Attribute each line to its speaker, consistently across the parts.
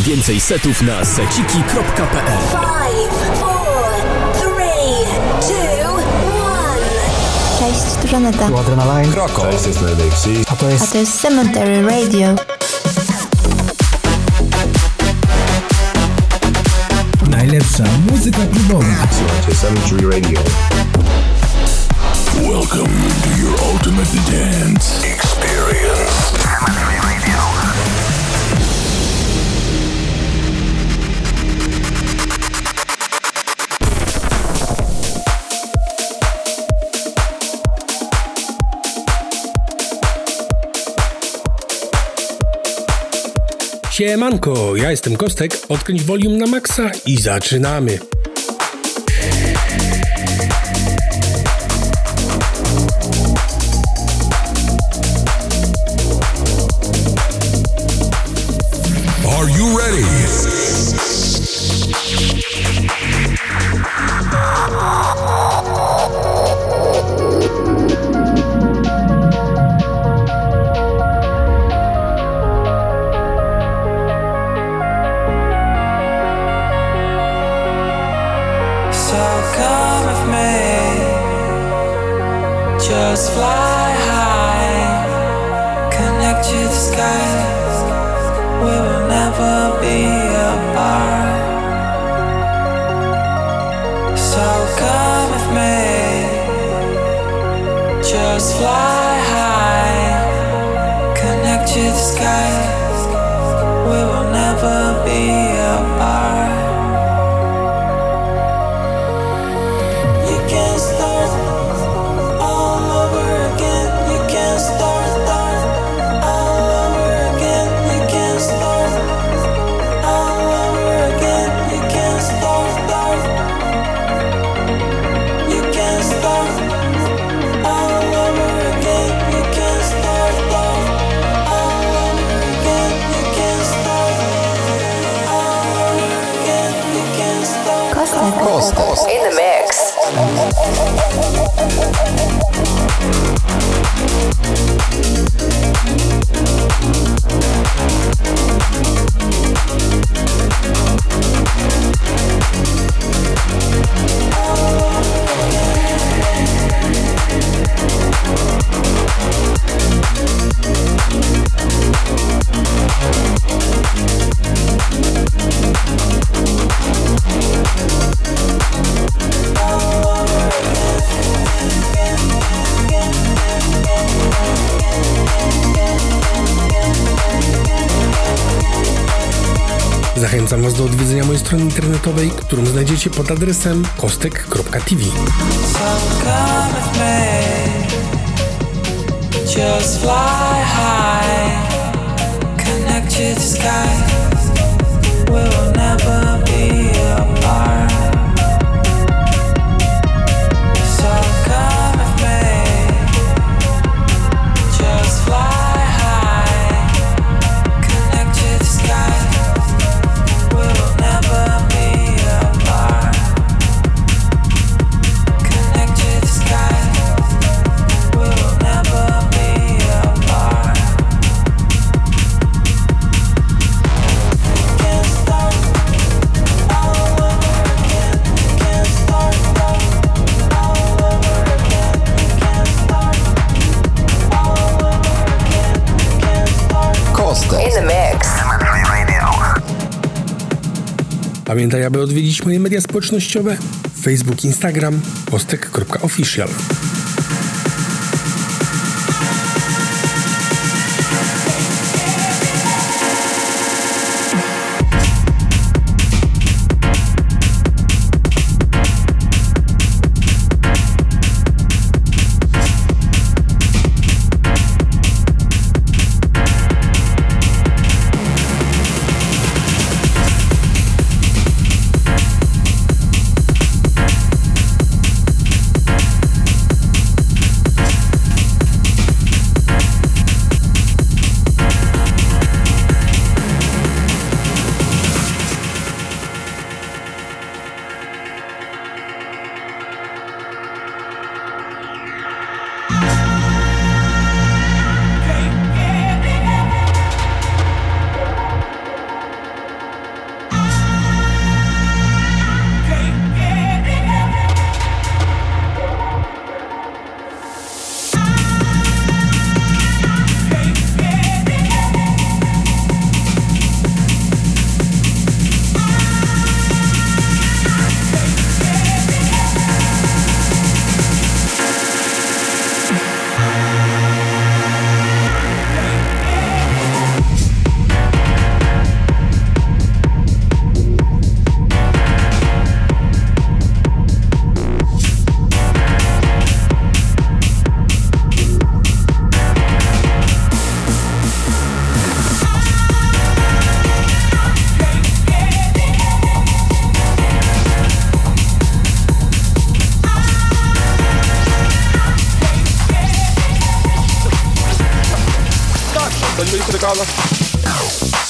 Speaker 1: Więcej setów na seciki.pl
Speaker 2: Cześć, tu Żaneta.
Speaker 3: Tu Adrenaline.
Speaker 4: Kroko.
Speaker 5: Cześć, jest Nadexi.
Speaker 3: A to jest...
Speaker 2: A to jest Cemetery Radio.
Speaker 6: Najlepsza muzyka klubowa.
Speaker 5: Słuchajcie Cemetery Radio.
Speaker 7: Welcome to your ultimate dance experience.
Speaker 8: Siemanko, ja jestem Kostek, odkręć volume na maksa i zaczynamy. do odwiedzenia mojej strony internetowej, którą znajdziecie pod adresem kostek.tv.
Speaker 9: Just fly high, to sky.
Speaker 8: Pamiętaj, aby odwiedzić moje media społecznościowe Facebook, Instagram,
Speaker 7: postek.official.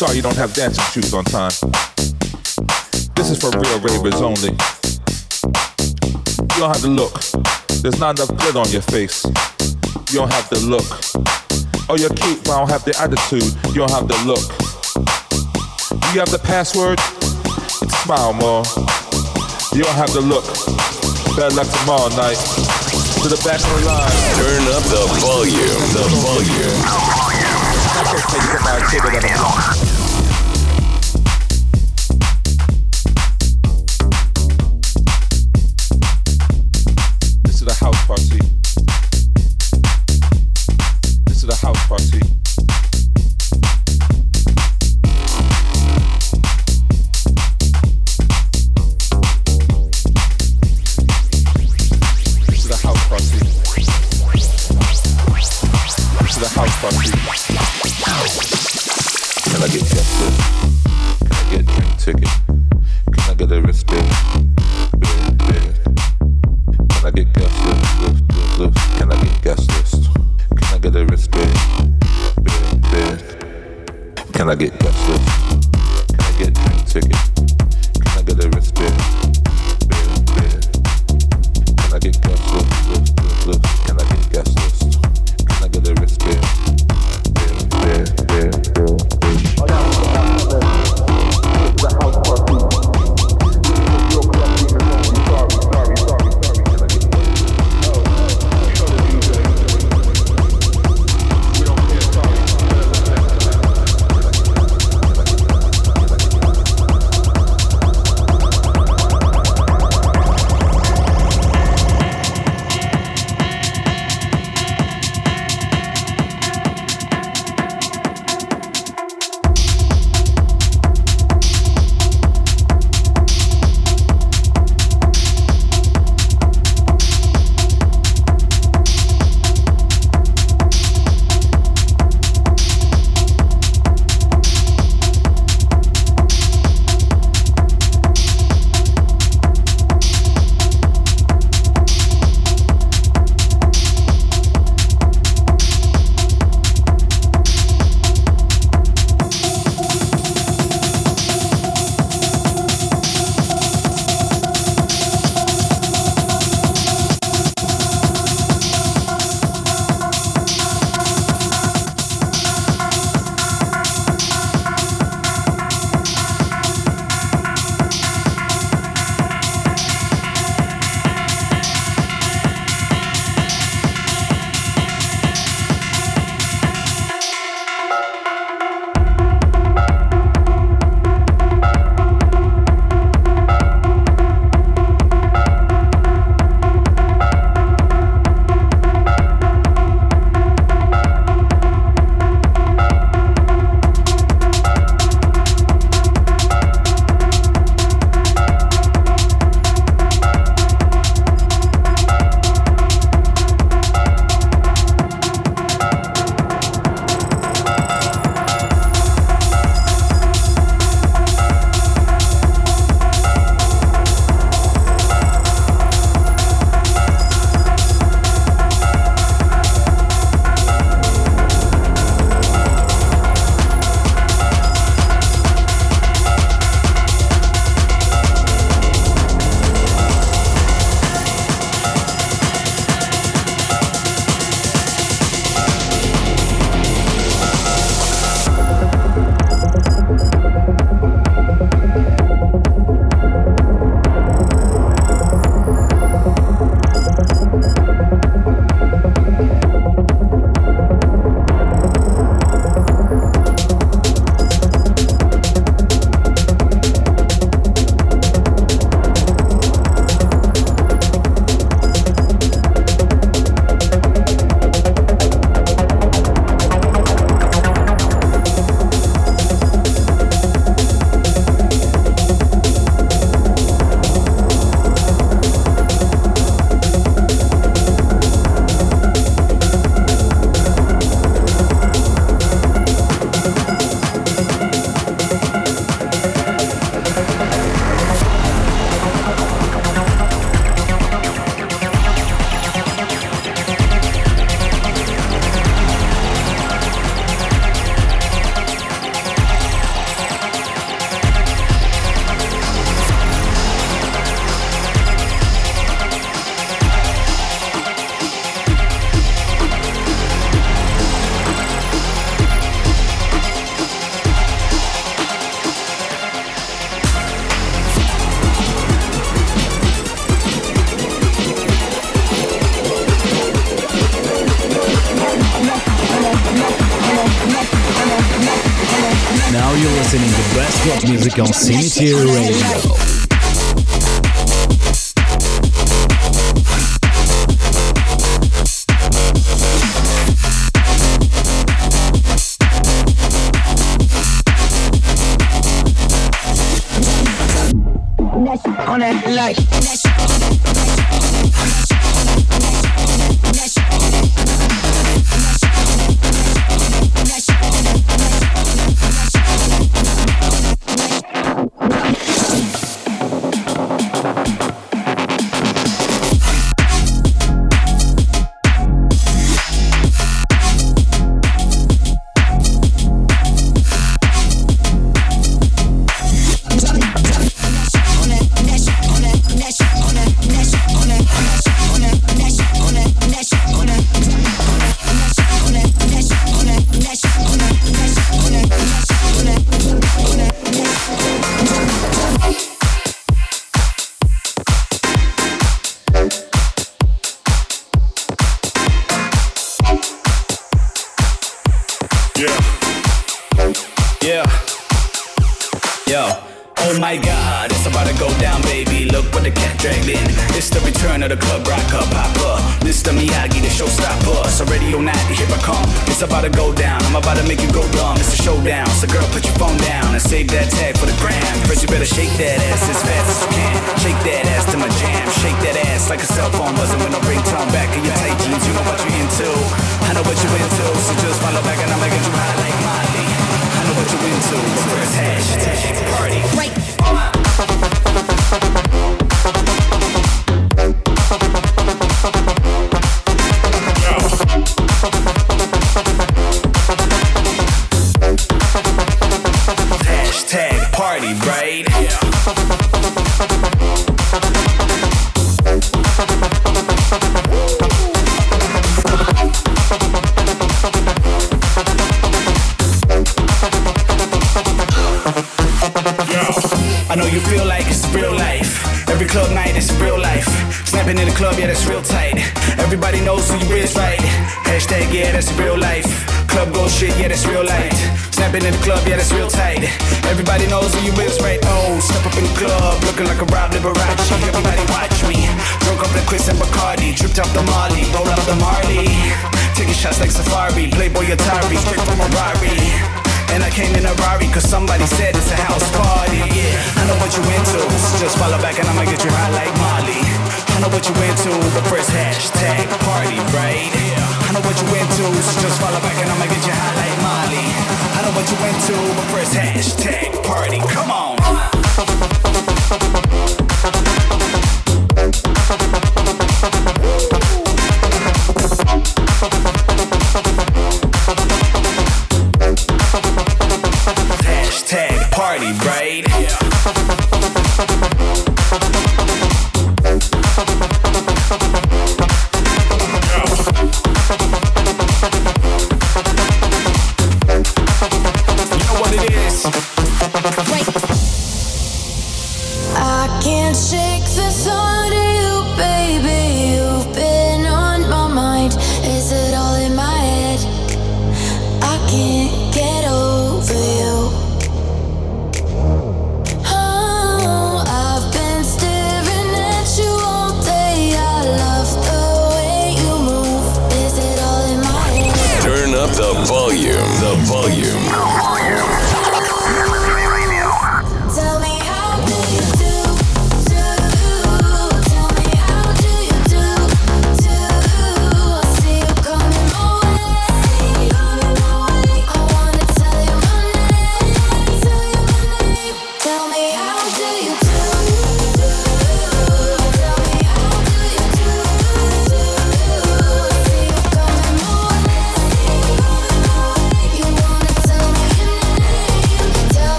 Speaker 7: Sorry you don't have dancing shoes on time. This is for real ravers only. You don't have to look. There's not enough glitter on your face. You don't have to look. Oh, you're cute, but I don't have the attitude. You don't have to look. You have the password? Smile more. You don't have to look. Better luck tomorrow night. To the back of the line.
Speaker 10: Turn up the volume. The volume.
Speaker 11: Music on Cemetery Radio.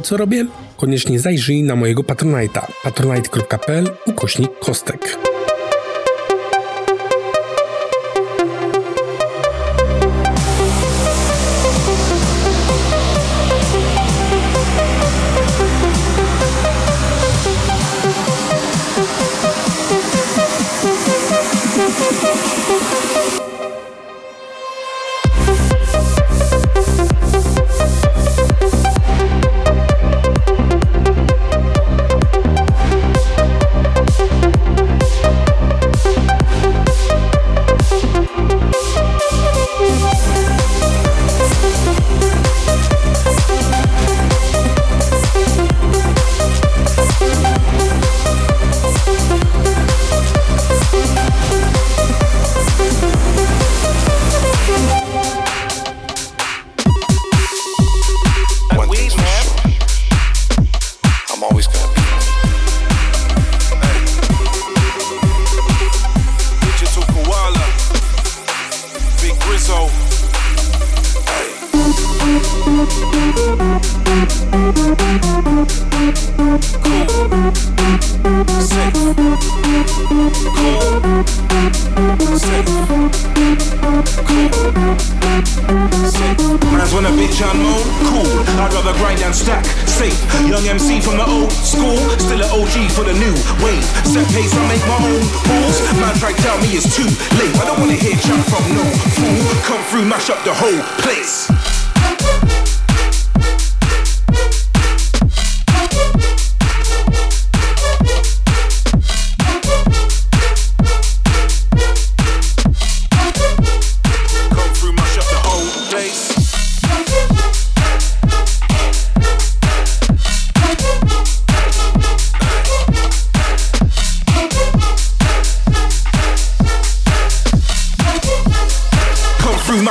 Speaker 12: to, co robię? Koniecznie zajrzyj na mojego Patronite'a patronite.pl ukośnik kostek.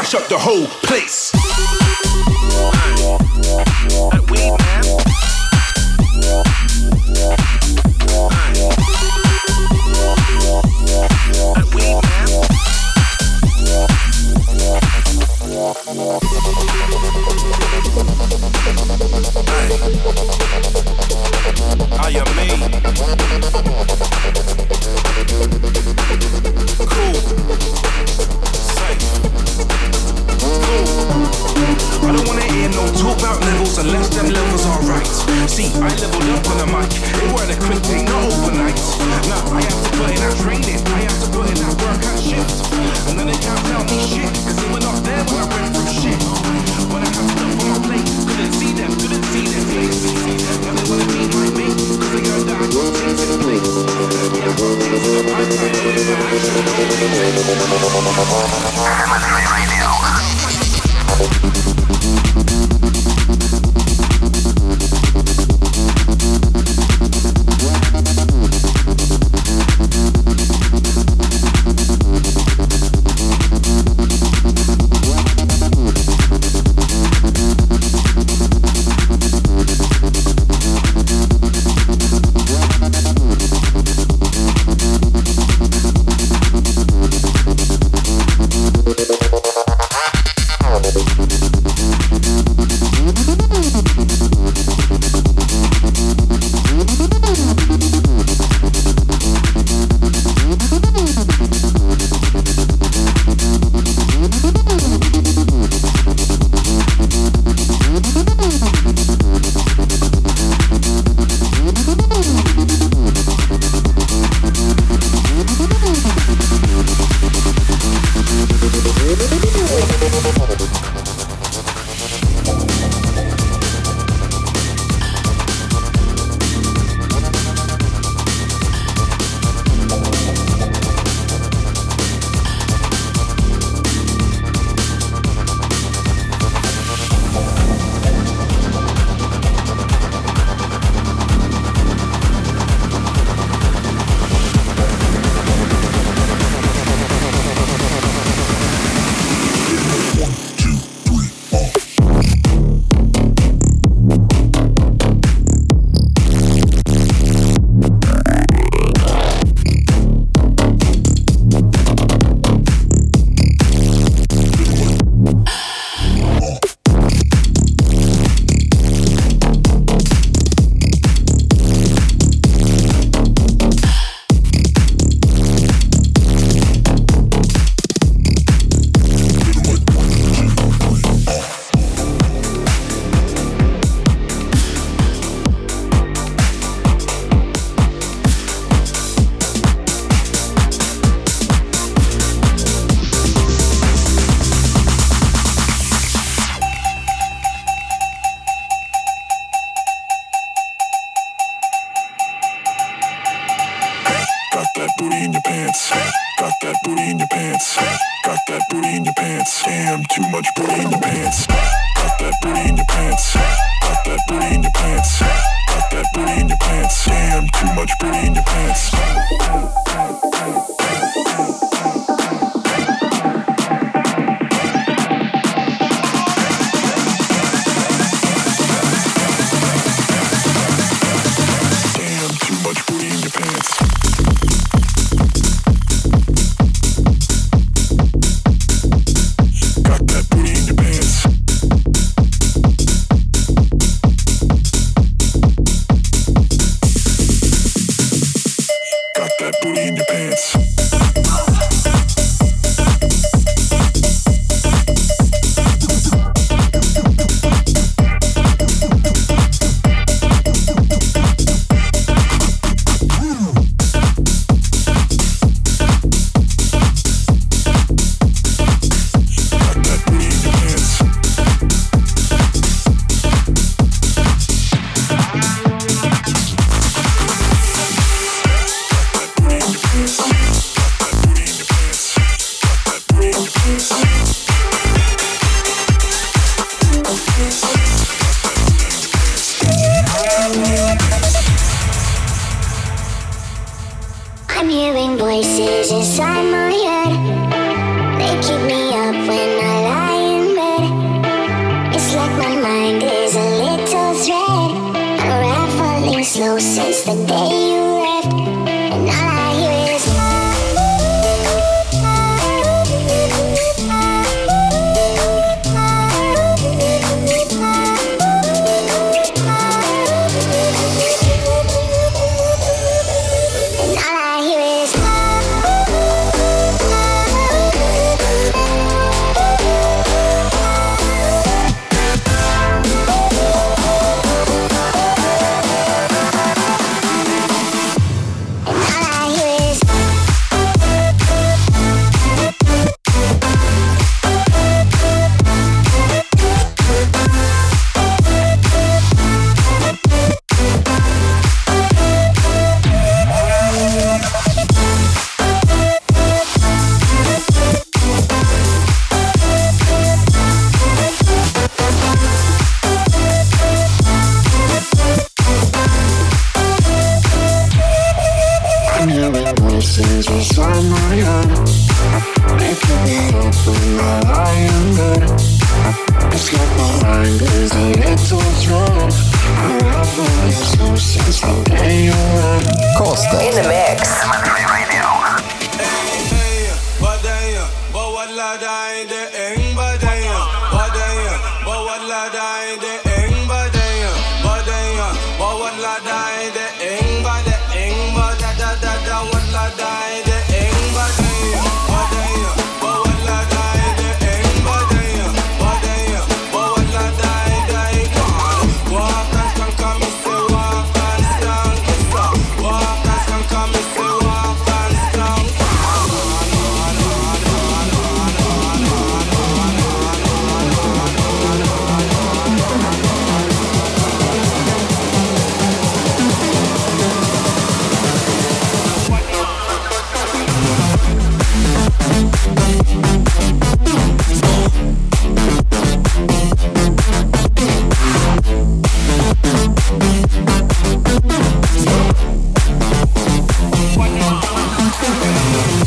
Speaker 13: mash up the whole place.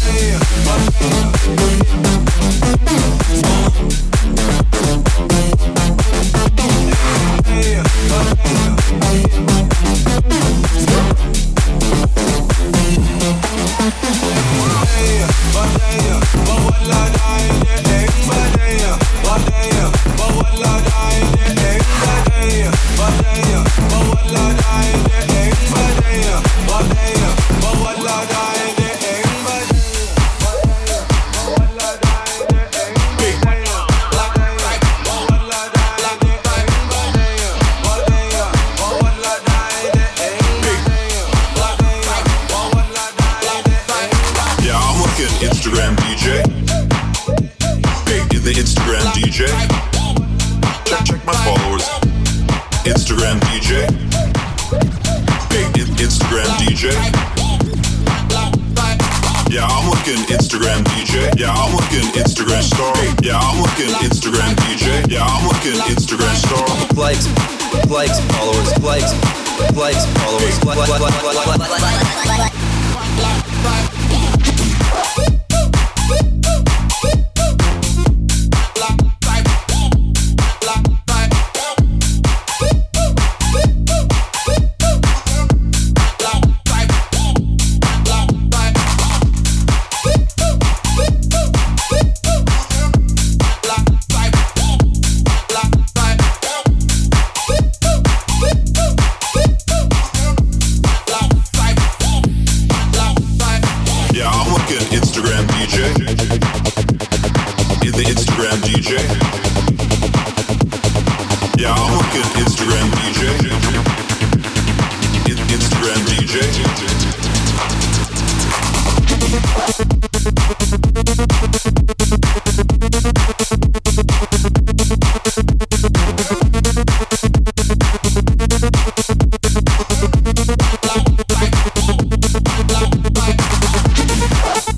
Speaker 13: Yeah,
Speaker 14: yeah.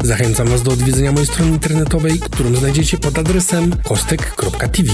Speaker 15: Zachęcam Was do odwiedzenia mojej strony internetowej, którą znajdziecie pod adresem kostek.tv.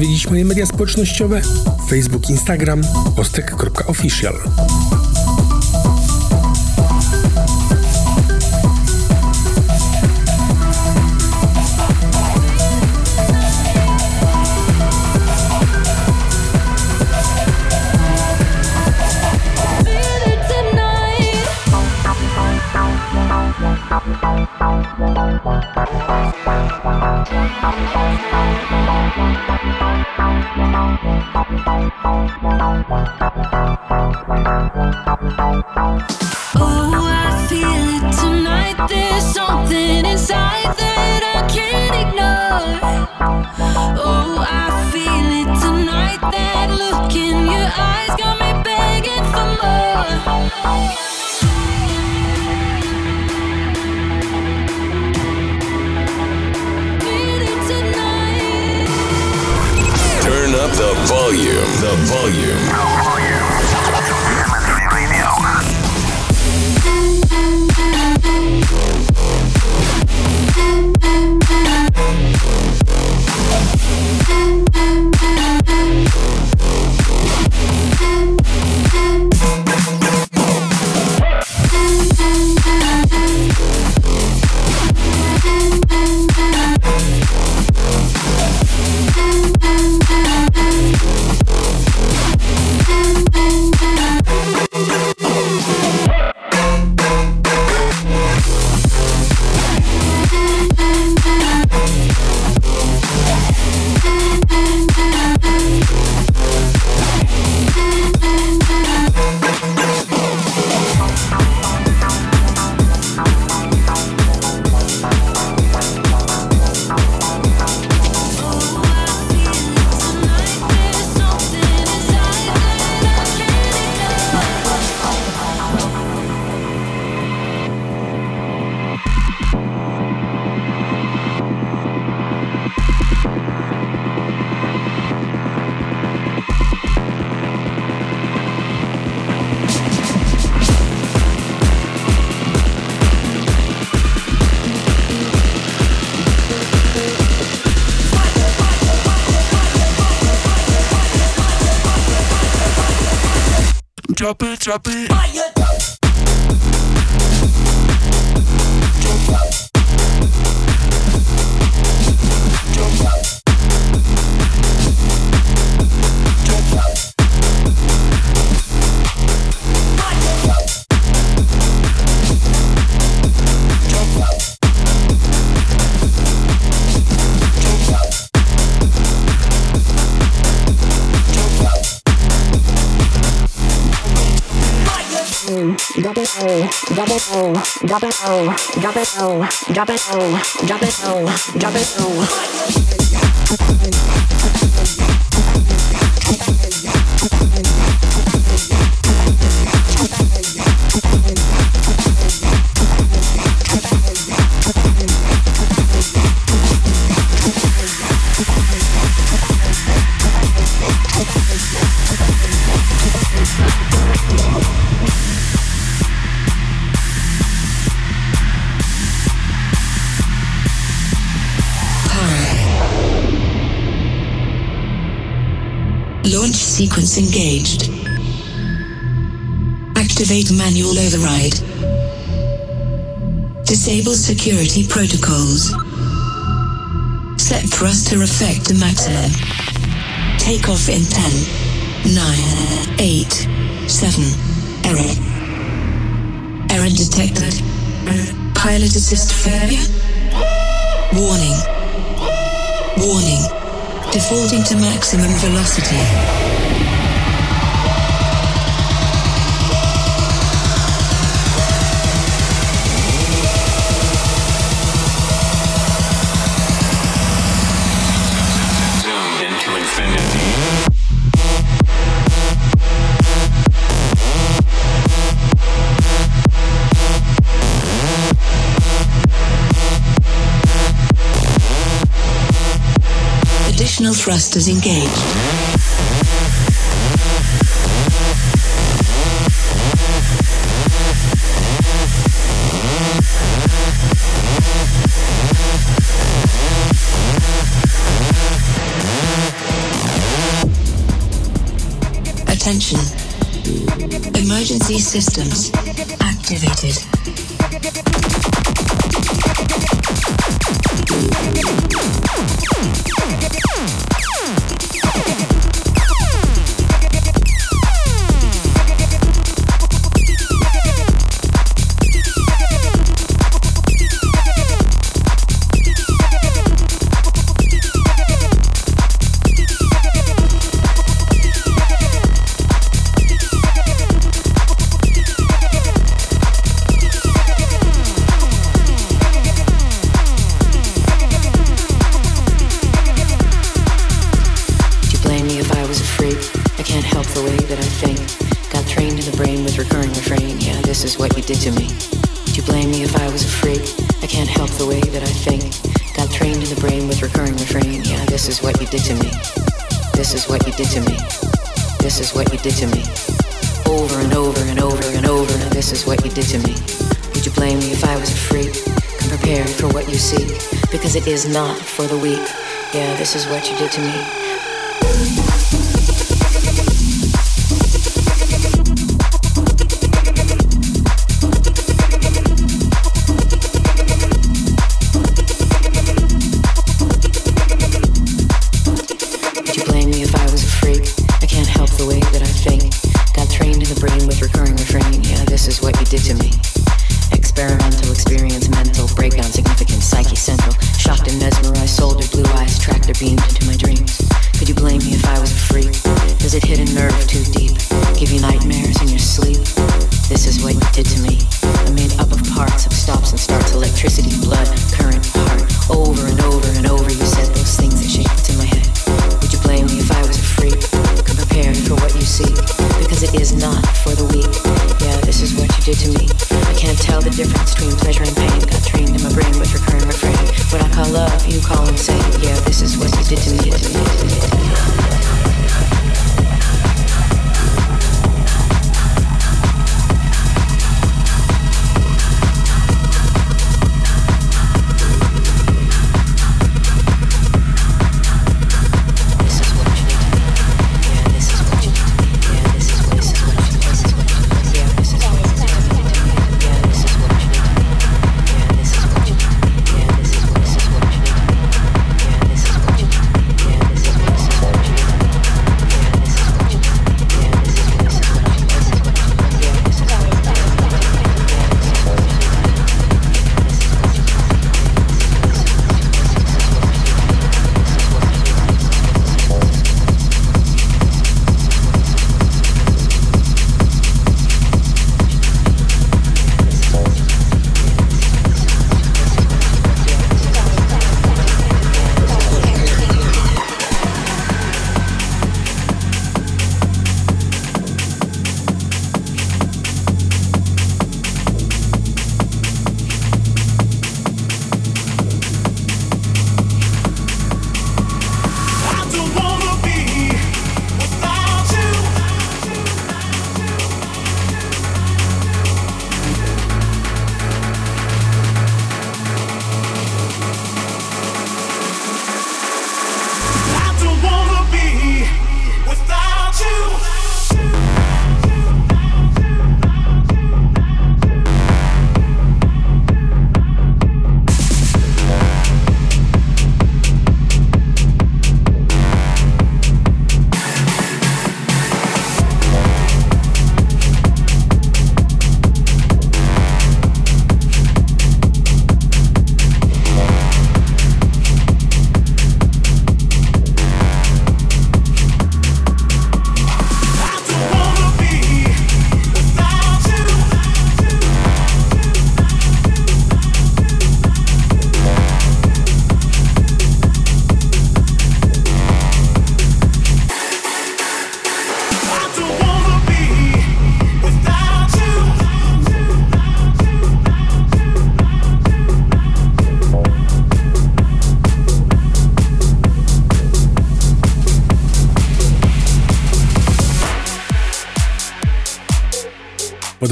Speaker 15: odwiedzić moje media społecznościowe Facebook, Instagram,
Speaker 16: postek.official. volume.
Speaker 17: Drop it, drop it.
Speaker 1: Drop O, double O, double O, double O, double O, double O, double
Speaker 18: O. sequence engaged. Activate manual override. Disable security protocols. Set thruster effect to maximum. Take off in 10, 9, 8, 7. Error. Error detected. Pilot assist failure. Warning. Warning. Defaulting to maximum velocity. Thrusters engaged. Attention. Emergency systems activated.
Speaker 19: is
Speaker 20: not for the weak. Yeah, this is what you did to me.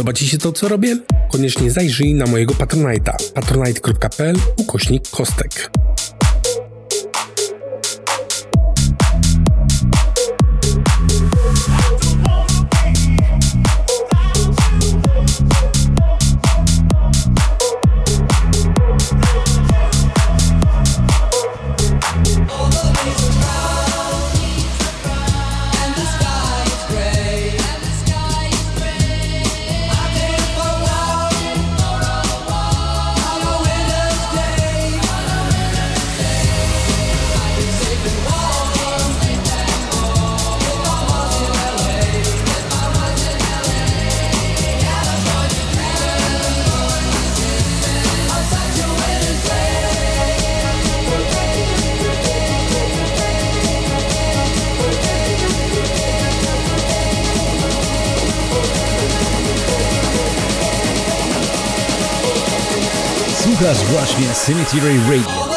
Speaker 12: Podoba Ci się to, co robię? Koniecznie zajrzyj na mojego Patronite'a patronite.pl ukośnik kostek.
Speaker 6: Cemetery Radio.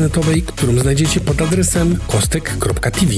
Speaker 12: internetowej, którą znajdziecie pod adresem kostek.tv.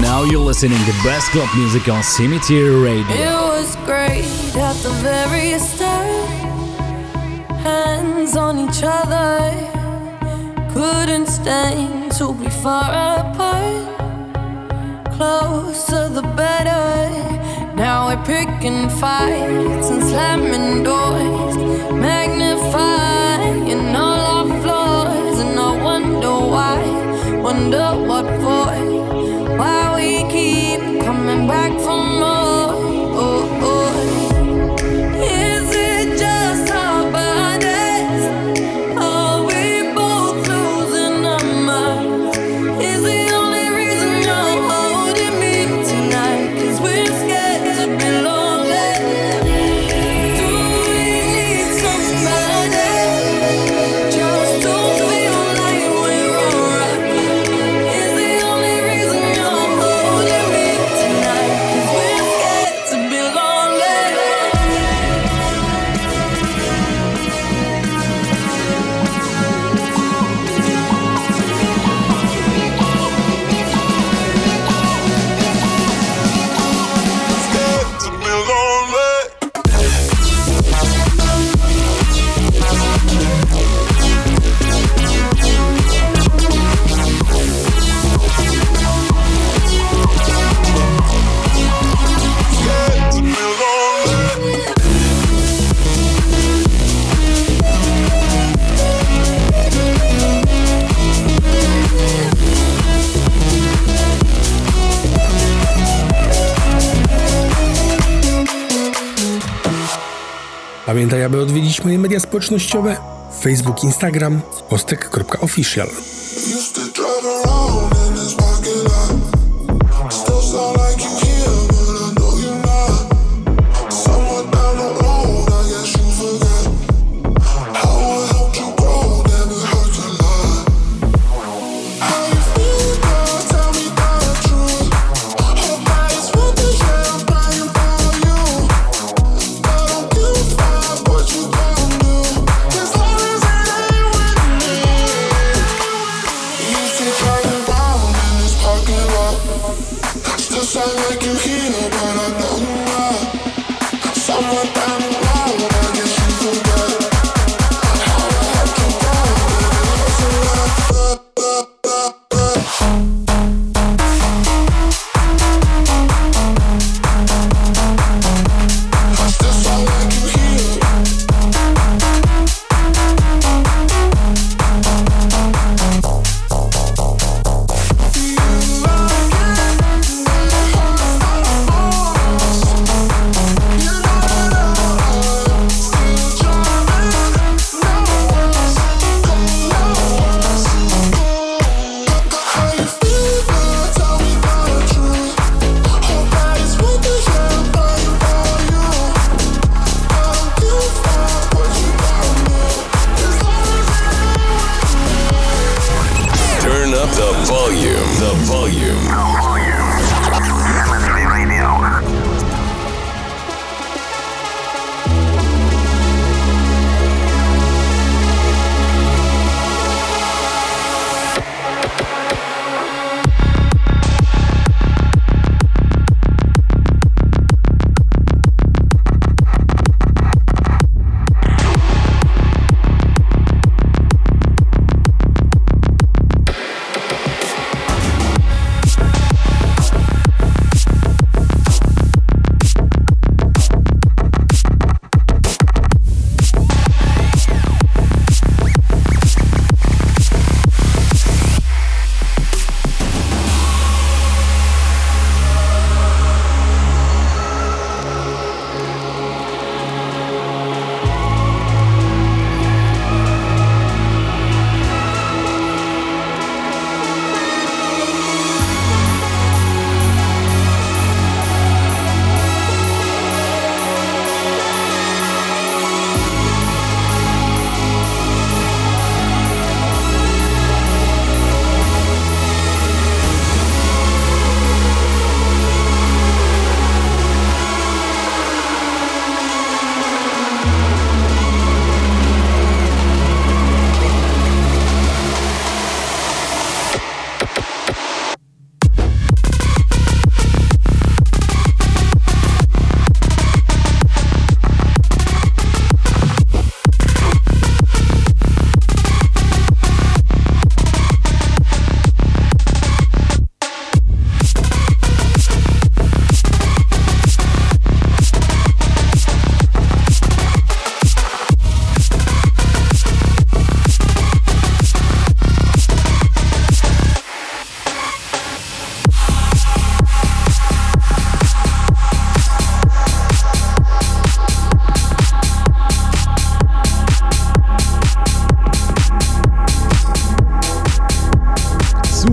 Speaker 21: Now you're listening to best club music on Cemetery Radio.
Speaker 22: Ew. was great at the very start. Hands on each other, couldn't stand to be far apart. Closer the better. Now we're picking fights and slamming doors,
Speaker 16: magnified.
Speaker 12: Pamiętaj, aby odwiedzić moje media społecznościowe Facebook, Instagram,
Speaker 23: ostek.official.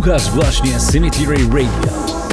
Speaker 21: Słuchasz właśnie Cemetery Radio.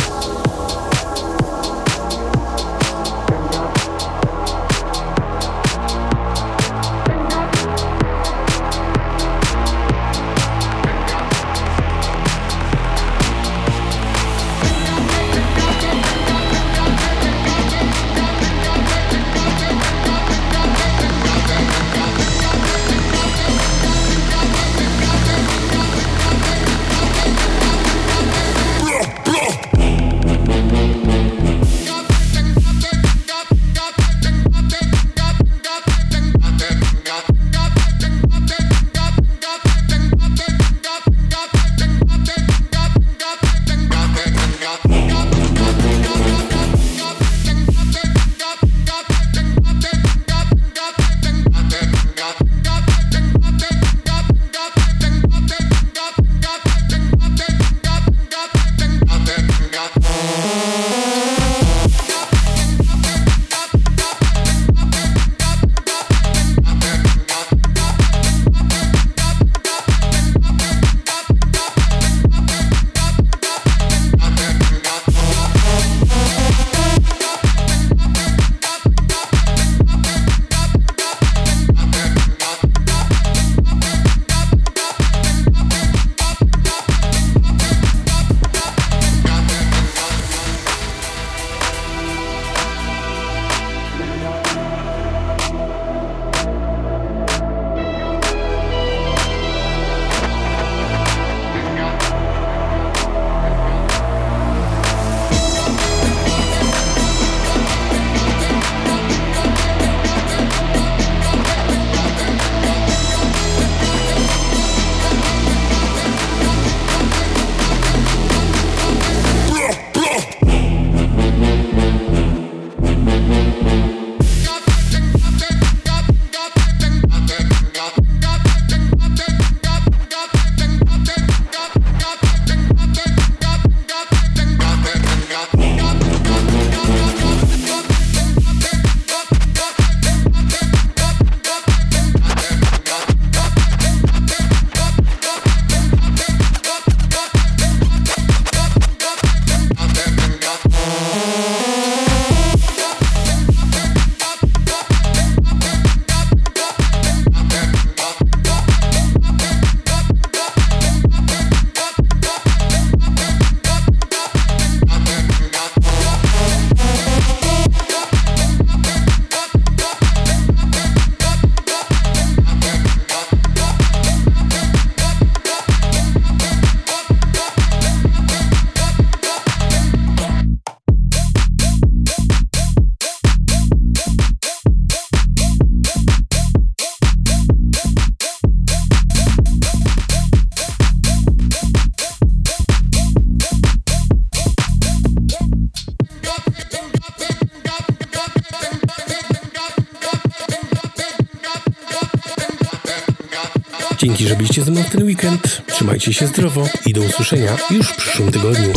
Speaker 12: Byliście ze mną w ten weekend. Trzymajcie się zdrowo i do usłyszenia już w przyszłym tygodniu.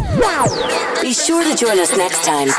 Speaker 9: Be sure to join us next time